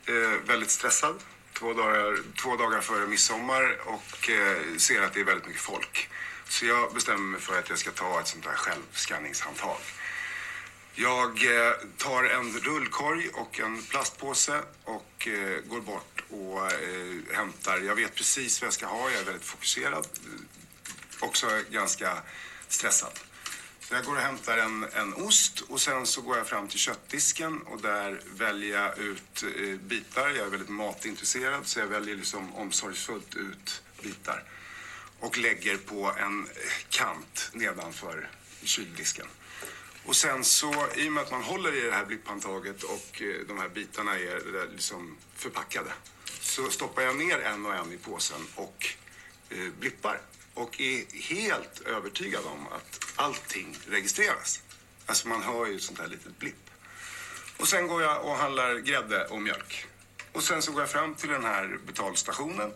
Eh, väldigt stressad. Två dagar, två dagar före midsommar och eh, ser att det är väldigt mycket folk. Så jag bestämmer mig för att jag ska ta ett sånt där självskanningshandtag. Jag eh, tar en rullkorg och en plastpåse och eh, går bort och eh, hämtar. Jag vet precis vad jag ska ha. Jag är väldigt fokuserad. Också ganska stressad. Så jag går och hämtar en, en ost och sen så går jag fram till köttdisken och där väljer jag ut eh, bitar. Jag är väldigt matintresserad så jag väljer liksom omsorgsfullt ut bitar. Och lägger på en eh, kant nedanför kyldisken. Och sen så, i och med att man håller i det här blipphandtaget och eh, de här bitarna är eh, liksom förpackade. Så stoppar jag ner en och en i påsen och eh, blippar. Och är helt övertygad om att allting registreras. Alltså man hör ju ett sånt här litet blipp. Och sen går jag och handlar grädde och mjölk. Och sen så går jag fram till den här betalstationen.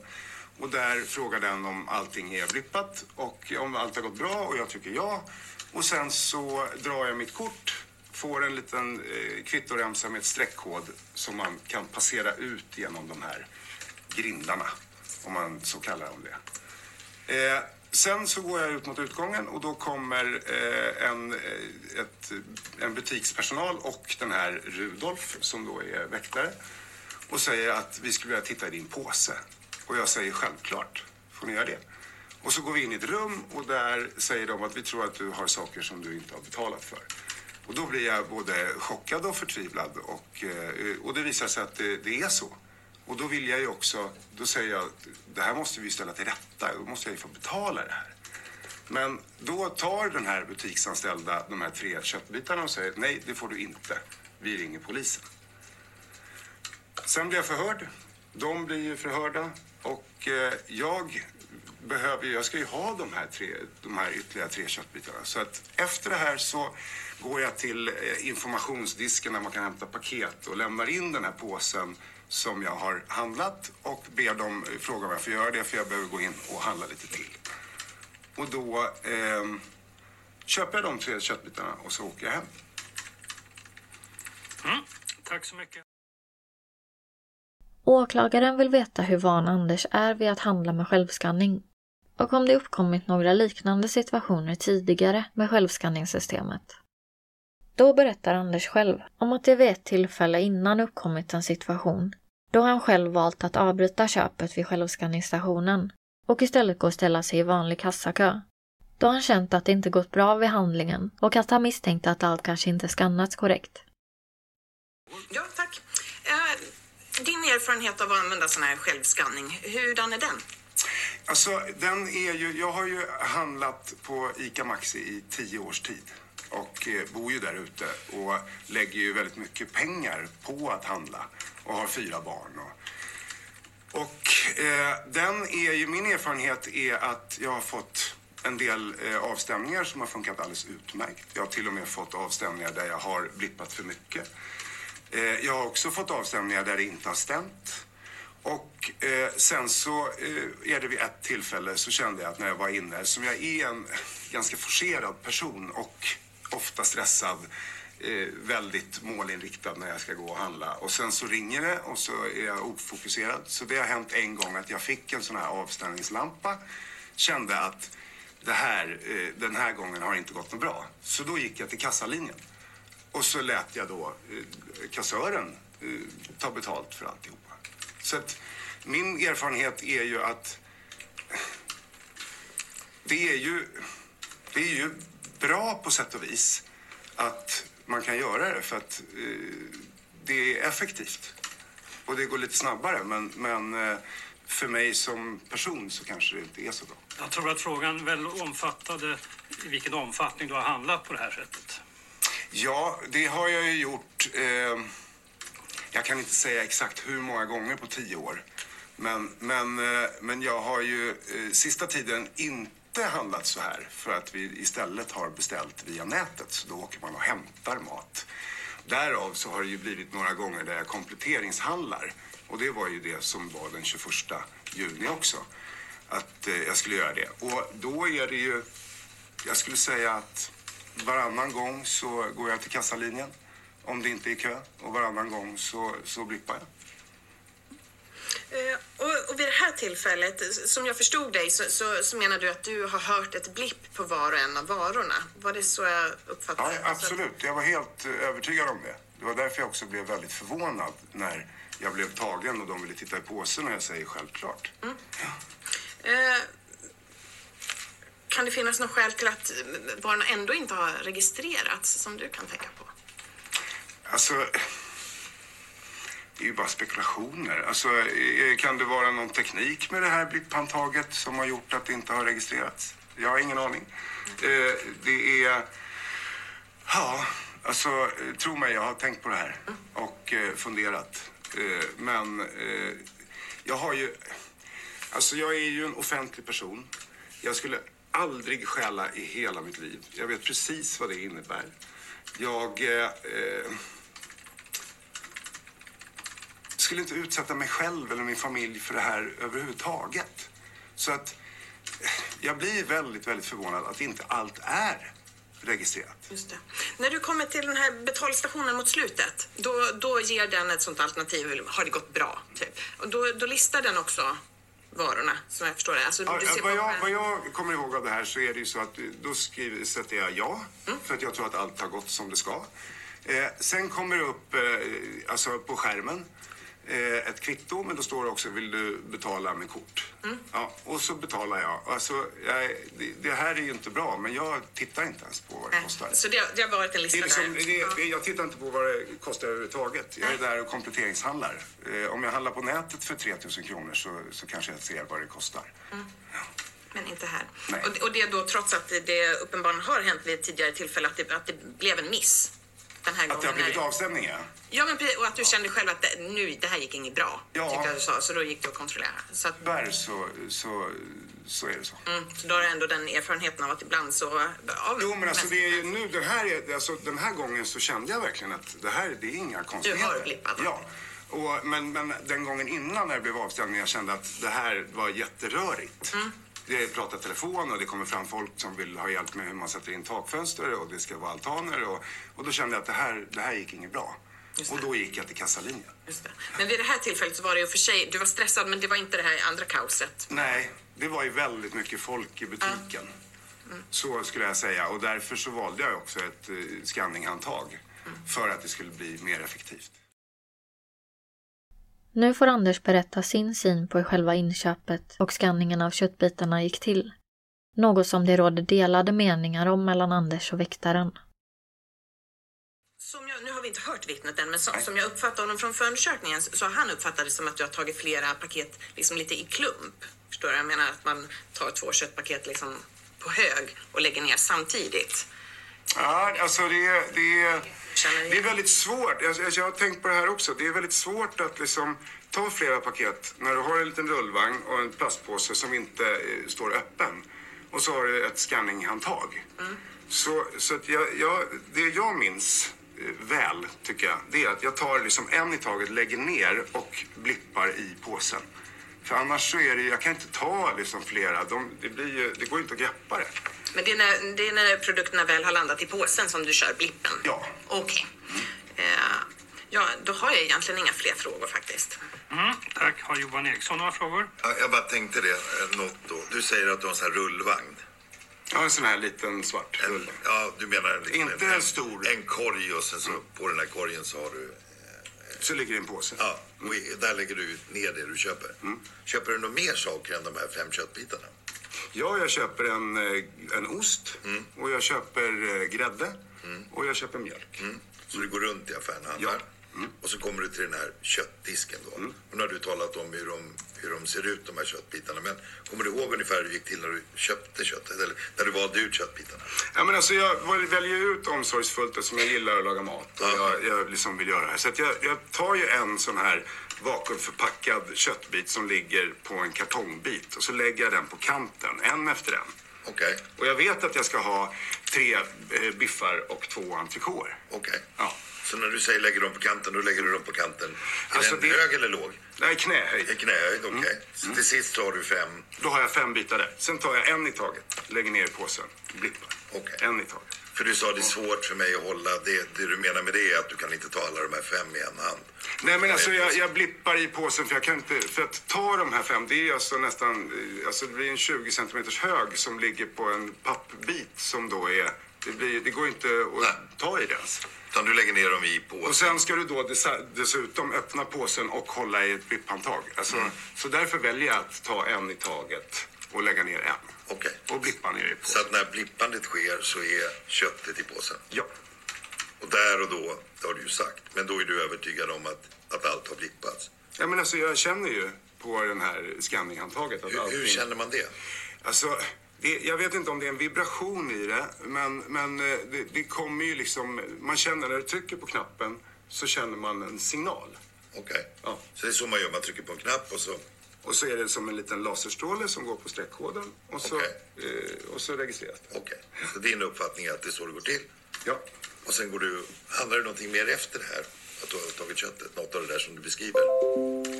Och där frågar den om allting är blippat och om allt har gått bra och jag tycker ja. Och sen så drar jag mitt kort, får en liten eh, kvittoremsa med ett streckkod som man kan passera ut genom de här grindarna, om man så kallar dem det. Eh, sen så går jag ut mot utgången och då kommer eh, en, eh, ett, en butikspersonal och den här Rudolf som då är väktare och säger att vi skulle vilja titta i din påse. Och jag säger självklart, får ni göra det? Och så går vi in i ett rum och där säger de att vi tror att du har saker som du inte har betalat för. Och då blir jag både chockad och förtvivlad och, eh, och det visar sig att det, det är så. Och då vill jag ju också, då säger jag det här måste vi ställa till rätta, då måste jag ju få betala det här. Men då tar den här butiksanställda de här tre köttbitarna och säger nej, det får du inte. Vi ringer polisen. Sen blir jag förhörd. De blir ju förhörda och eh, jag behöver jag ska ju ha de här, tre, de här ytterligare tre köttbitarna. Så att efter det här så går jag till eh, informationsdisken där man kan hämta paket och lämnar in den här påsen som jag har handlat och ber dem fråga om jag får göra det för jag behöver gå in och handla lite till. Och då eh, köper jag de tre köttbitarna och så åker jag hem. Mm. Tack så mycket. Åklagaren vill veta hur van Anders är vid att handla med självskanning och om det uppkommit några liknande situationer tidigare med självskanningssystemet. Då berättar Anders själv om att det vid ett tillfälle innan uppkommit en situation då han själv valt att avbryta köpet vid självskanningsstationen och istället gå och ställa sig i vanlig kassakö. Då han känt att det inte gått bra vid handlingen och att han misstänkte att allt kanske inte skannats korrekt. Ja, tack. Eh, din erfarenhet av att använda sån här självskanning, hurdan är den? Alltså, den är ju, jag har ju handlat på ICA Maxi i tio års tid och eh, bor ju där ute och lägger ju väldigt mycket pengar på att handla och har fyra barn. Och, och eh, den är ju, min erfarenhet är att jag har fått en del eh, avstämningar som har funkat alldeles utmärkt. Jag har till och med fått avstämningar där jag har blippat för mycket. Eh, jag har också fått avstämningar där det inte har stämt. Och eh, sen så eh, är det vid ett tillfälle så kände jag att när jag var inne, som jag är en ganska forcerad person och ofta stressad, Eh, väldigt målinriktad när jag ska gå och handla. Och sen så ringer det och så är jag ofokuserad. Så det har hänt en gång att jag fick en sån här avställningslampa, kände att det här, eh, den här gången har inte gått något bra. Så då gick jag till kassalinjen. Och så lät jag då eh, kassören eh, ta betalt för alltihopa. Så att min erfarenhet är ju att det är ju, det är ju bra på sätt och vis att man kan göra det för att eh, det är effektivt. Och det går lite snabbare men, men eh, för mig som person så kanske det inte är så bra. Jag tror att frågan väl omfattade i vilken omfattning du har handlat på det här sättet. Ja, det har jag ju gjort. Eh, jag kan inte säga exakt hur många gånger på tio år. Men, men, eh, men jag har ju eh, sista tiden inte handlat så här för att vi istället har beställt via nätet. Så då åker man och hämtar mat. Därav så har det ju blivit några gånger där jag kompletteringshandlar. Och det var ju det som var den 21 juni också. Att eh, jag skulle göra det. Och då är det ju, jag skulle säga att varannan gång så går jag till kassalinjen om det inte är kö och varannan gång så, så blippar jag. Eh, och, och vid det här tillfället, som jag förstod dig, så, så, så menar du att du har hört ett blipp på var och en av varorna. Var det så jag uppfattade Ja, absolut. Jag var helt eh, övertygad om det. Det var därför jag också blev väldigt förvånad när jag blev tagen och de ville titta i påsen och jag säger självklart. Mm. Eh, kan det finnas något skäl till att varorna ändå inte har registrerats som du kan tänka på? Alltså, det är ju bara spekulationer. Alltså, eh, kan det vara någon teknik med det här blipphandtaget som har gjort att det inte har registrerats? Jag har ingen aning. Eh, det är... Ja, alltså, eh, tro mig, jag har tänkt på det här och eh, funderat. Eh, men eh, jag har ju... Alltså, jag är ju en offentlig person. Jag skulle aldrig stjäla i hela mitt liv. Jag vet precis vad det innebär. Jag... Eh, eh, skulle inte utsätta mig själv eller min familj för det här överhuvudtaget. Så att eh, jag blir väldigt, väldigt förvånad att inte allt är registrerat. När du kommer till den här betalstationen mot slutet, då, då ger den ett sånt alternativ, har det gått bra? Typ. Och då, då listar den också varorna som jag förstår det. Alltså, Ja, du ser vad, jag, vad jag kommer ihåg av det här så är det ju så att eh, då skriver, sätter jag ja, Mm. för att jag tror att allt har gått som det ska. Eh, sen kommer det upp eh, alltså på skärmen eh, ett kvitto, men då står det också vill du betala med kort. Mm. Ja, och så betalar jag. Alltså, jag det, här är ju inte bra, men jag tittar inte ens på vad det kostar. Så det, det har varit en lista liksom, där. det, Ja. jag tittar inte på vad det kostar överhuvudtaget. Jag är där och kompletteringshandlar. Eh, om jag handlar på nätet för 3000 kronor så, så kanske jag ser vad det kostar. Men inte här. Och, och det då trots att det, det uppenbarligen har hänt vid ett tidigare tillfälle att det, att det blev en miss. Den här Att det gången. har blivit avstämning, ja. Ja, men och att du kände själv att det, nu, det här gick inget bra. Ja. Tyckte jag du sa, så då gick du att kontrollera. Så, att, Tyvärr så, så, så är det så. mm, så då har du ändå den erfarenheten av att ibland så... Av, Jo, men alltså det är ju nu, den här, är, alltså, den här gången så kände jag verkligen att det här, det är inga konstigheter. blippat. Ja. Och, men, men den gången innan när det blev avstämning, jag kände att det här var jätterörigt. Mm. Det pratar telefon och det kommer fram folk som vill ha hjälp med hur man sätter in takfönster och det ska vara altaner och, och då kände jag att det här, det här gick inget bra. Och då gick jag till kassalinjen. Men vid det här tillfället så var det ju för sig, du var stressad men det var inte det här andra kaoset. Nej, det var ju väldigt mycket folk i butiken. Så skulle jag säga. Och därför så valde jag också ett eh, skanninghandtag. För att det skulle bli mer effektivt. Nu får Anders berätta sin syn på hur själva inköpet och skanningen av köttbitarna gick till. Något som det råder delade meningar om mellan Anders och väktaren. Som jag, nu har vi inte hört vittnet än, men som, som jag uppfattar honom från förundersökningen så har han uppfattat det som att du har tagit flera paket liksom lite i klump. Förstår du? Jag menar att man tar två köttpaket liksom på hög och lägger ner samtidigt. Ja, alltså det, är- det, det är väldigt svårt. Jag, jag, jag har tänkt på det här också. Det är väldigt svårt att liksom ta flera paket när du har en liten rullvagn och en plastpåse som inte eh, står öppen. Och så har du ett skanninghandtag. Så, så att jag, jag, det jag minns eh, väl, tycker jag, det är att jag tar liksom en i taget, lägger ner och blippar i påsen. För annars så är det, jag kan inte ta liksom flera, de, det, blir ju, det går inte att greppa det. Men det är, när, det är när produkterna väl har landat i påsen som du kör blippen? Ja. Okej. Eh, ja, då har jag egentligen inga fler frågor faktiskt. Mm, tack. Har Johan Eriksson några frågor? Ja, Jag bara tänkte det, eh, något då. Du säger att du har en sån här rullvagn. Ja, en sån här liten svart En, rulle. ja, du menar liksom Inte en stor. En korg och sen så på den här korgen så har du... Så ligger det i en påse. Ja, och i- där lägger du ner det du köper. Köper du några mer saker än de här fem köttbitarna? Ja, jag köper en, eh, en ost och jag köper eh, grädde och jag köper mjölk. Mm. Så du går runt i affären och handlar. Och så kommer du till den här köttdisken då. Och nu har du talat om hur de, hur de ser ut de här köttbitarna. Men kommer du ihåg ungefär hur det gick till när du köpte köttet? Eller när du valde ut köttbitarna? Ja, men alltså, jag väl- väljer ut omsorgsfullt eftersom jag gillar att laga mat och Ja. jag, jag liksom vill göra det här. Så jag, jag tar ju en sån här vakuumförpackad köttbit som ligger på en kartongbit och så lägger jag den på kanten, en efter en. Okej, Och jag vet att jag ska ha tre eh, biffar och två entrecôter. okej. Ja. Så när du säger lägger dem på kanten, då lägger du dem på kanten. Är Alltså, den det- hög eller låg? Nej, knähöjd. Knähöjd, okej. Så till sist har du fem. Då har jag fem bitar där. Sen tar jag en i taget, lägger ner i påsen, blippar. Okej. En i taget. För du sa det är svårt för mig att hålla. Det, det du menar med det är att du kan inte ta alla de här fem i en hand. Nej men alltså jag, jag blippar i påsen för jag kan inte, för att ta de här fem, det är alltså nästan, alltså det blir en 20 centimeters hög som ligger på en pappbit som då är, det, blir, det går inte Nej. att ta i det ens. Utan du lägger ner dem i Och påsen. sen ska du då dessutom öppna påsen och hålla i ett blipphandtag. Alltså, Så därför väljer jag att ta en i taget och lägga ner en. Okej. Och blippa ner i Så påsen. att när blippandet sker så är köttet i påsen. Ja. Och där och då, det har du ju sagt, men då är du övertygad om att, att allt har blippats. ja men alltså jag känner ju på den här skanninghandtaget att Hur, hur allting- känner man det? Alltså, det, jag vet inte om det är en vibration i det, men, men eh, det, det kommer ju liksom... Man känner när du trycker på knappen så känner man en signal. Okej. Ja. Så det är så man gör, man trycker på en knapp och så... Och så är det som en liten laserstråle som går på streckkoden och så, Okej. eh, och så registreras det. Okej. Så din uppfattning är att det är så det går till? Ja. Och sen går du... Handlar det någonting mer efter det här? Att du har tagit köttet? Något av det där som du beskriver?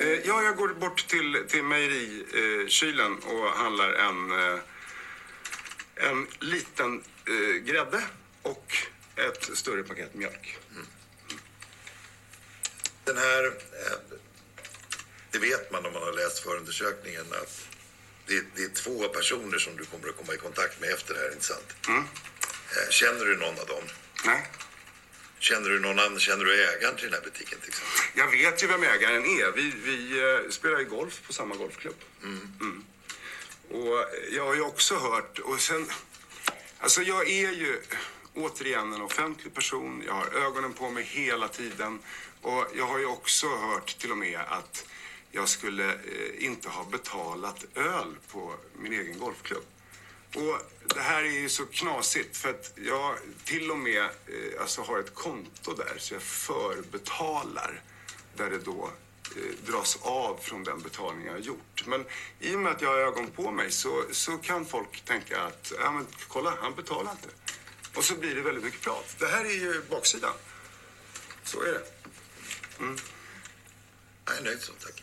Eh, ja, jag går bort till, till mejerikylen och handlar en, eh, en liten eh, grädde och ett större paket mjölk. Den här... Eh, det vet man om man har läst förundersökningen att det, det, är två personer som du kommer att komma i kontakt med efter det här, inte sant? Mm. Känner du någon av dem? Nej. Känner du någon annan? Känner du ägaren till den här butiken till exempel? Jag vet ju vem ägaren är. Vi, vi uh, spelar ju golf på samma golfklubb. Mm. Mm. Och jag har ju också hört, och sen, alltså jag är ju återigen en offentlig person. Jag har ögonen på mig hela tiden. Och jag har ju också hört till och med att jag skulle eh, inte ha betalat öl på min egen golfklubb. Och det här är ju så knasigt för att jag till och med eh, alltså har ett konto där så jag förbetalar där det då eh, dras av från den betalning jag har gjort. Men i och med att jag har ögon på mig så, så kan folk tänka att ja, men, kolla, han betalar inte. Och så blir det väldigt mycket prat. Det här är ju baksidan. Så är det. Mm. Jag är nöjd så, tack.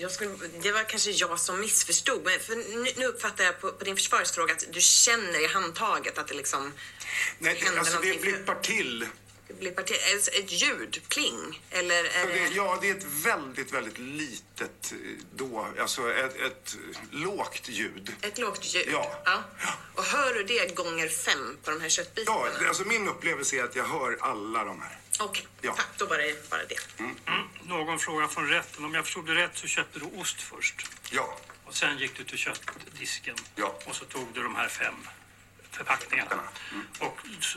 Jag skulle, det var kanske jag som missförstod. Men för nu, nu uppfattar jag på, på din försvarsfråga att du känner i handtaget att det liksom Nej, händer alltså det blippar till. Det blippar till. Ett ljud, pling? Eller är det... Ja, det är ett väldigt, väldigt litet då, alltså ett, ett lågt ljud. Ett lågt ljud? Ja. ja. Och hör du det gånger fem på de här köttbitarna? Ja, alltså min upplevelse är att jag hör alla de här. Okej, okay. ja. tack. Då var det bara det. Mm. Mm. Någon fråga från rätten. Om jag förstod det rätt så köpte du ost först. Ja. Och sen gick du till köttdisken. Ja. Och så tog du de här fem förpackningarna. Mm.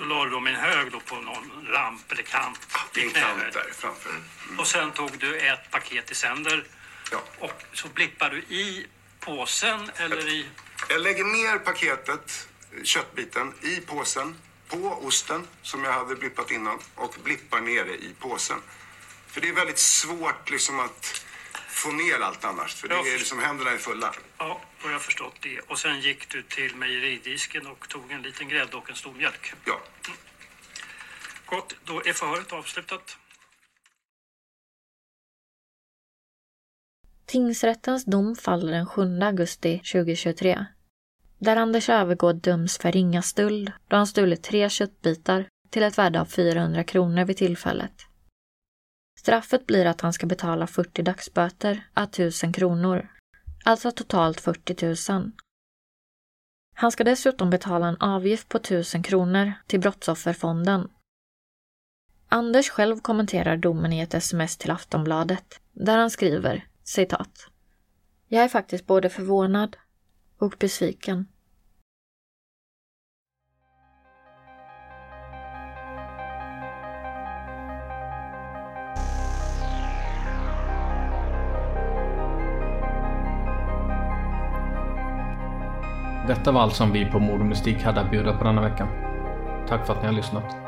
Så la du dem i en hög då på någon ramp eller kant. I en kant där framför. Mm. Och sen tog du ett paket i sänder. Ja. Och så blippar du i påsen eller i... Jag lägger ner paketet, köttbiten, i påsen på osten som jag hade blippat innan och blippar ner det i påsen. För det är väldigt svårt liksom att få ner allt annars. För det är liksom händerna är fulla. Ja, och jag har förstått det. Och sen gick du till mejeridisken och tog en liten grädde och en stor mjölk. Ja. Mm. Gott, då är förhöret avslutat. Tingsrättens dom faller den 7 augusti 2023 där Anders Övergård döms för ringa stöld då han stulit tre köttbitar till ett värde av 400 kronor vid tillfället. Straffet blir att han ska betala 40 dagsböter, à 1000 kronor, alltså totalt 40 000. Han ska dessutom betala en avgift på 1000 kronor till Brottsofferfonden. Anders själv kommenterar domen i ett sms till Aftonbladet där han skriver citat. Jag är faktiskt både förvånad och besviken. Detta var allt som vi på Mord och Mystik hade att bjuda på denna veckan. Tack för att ni har lyssnat.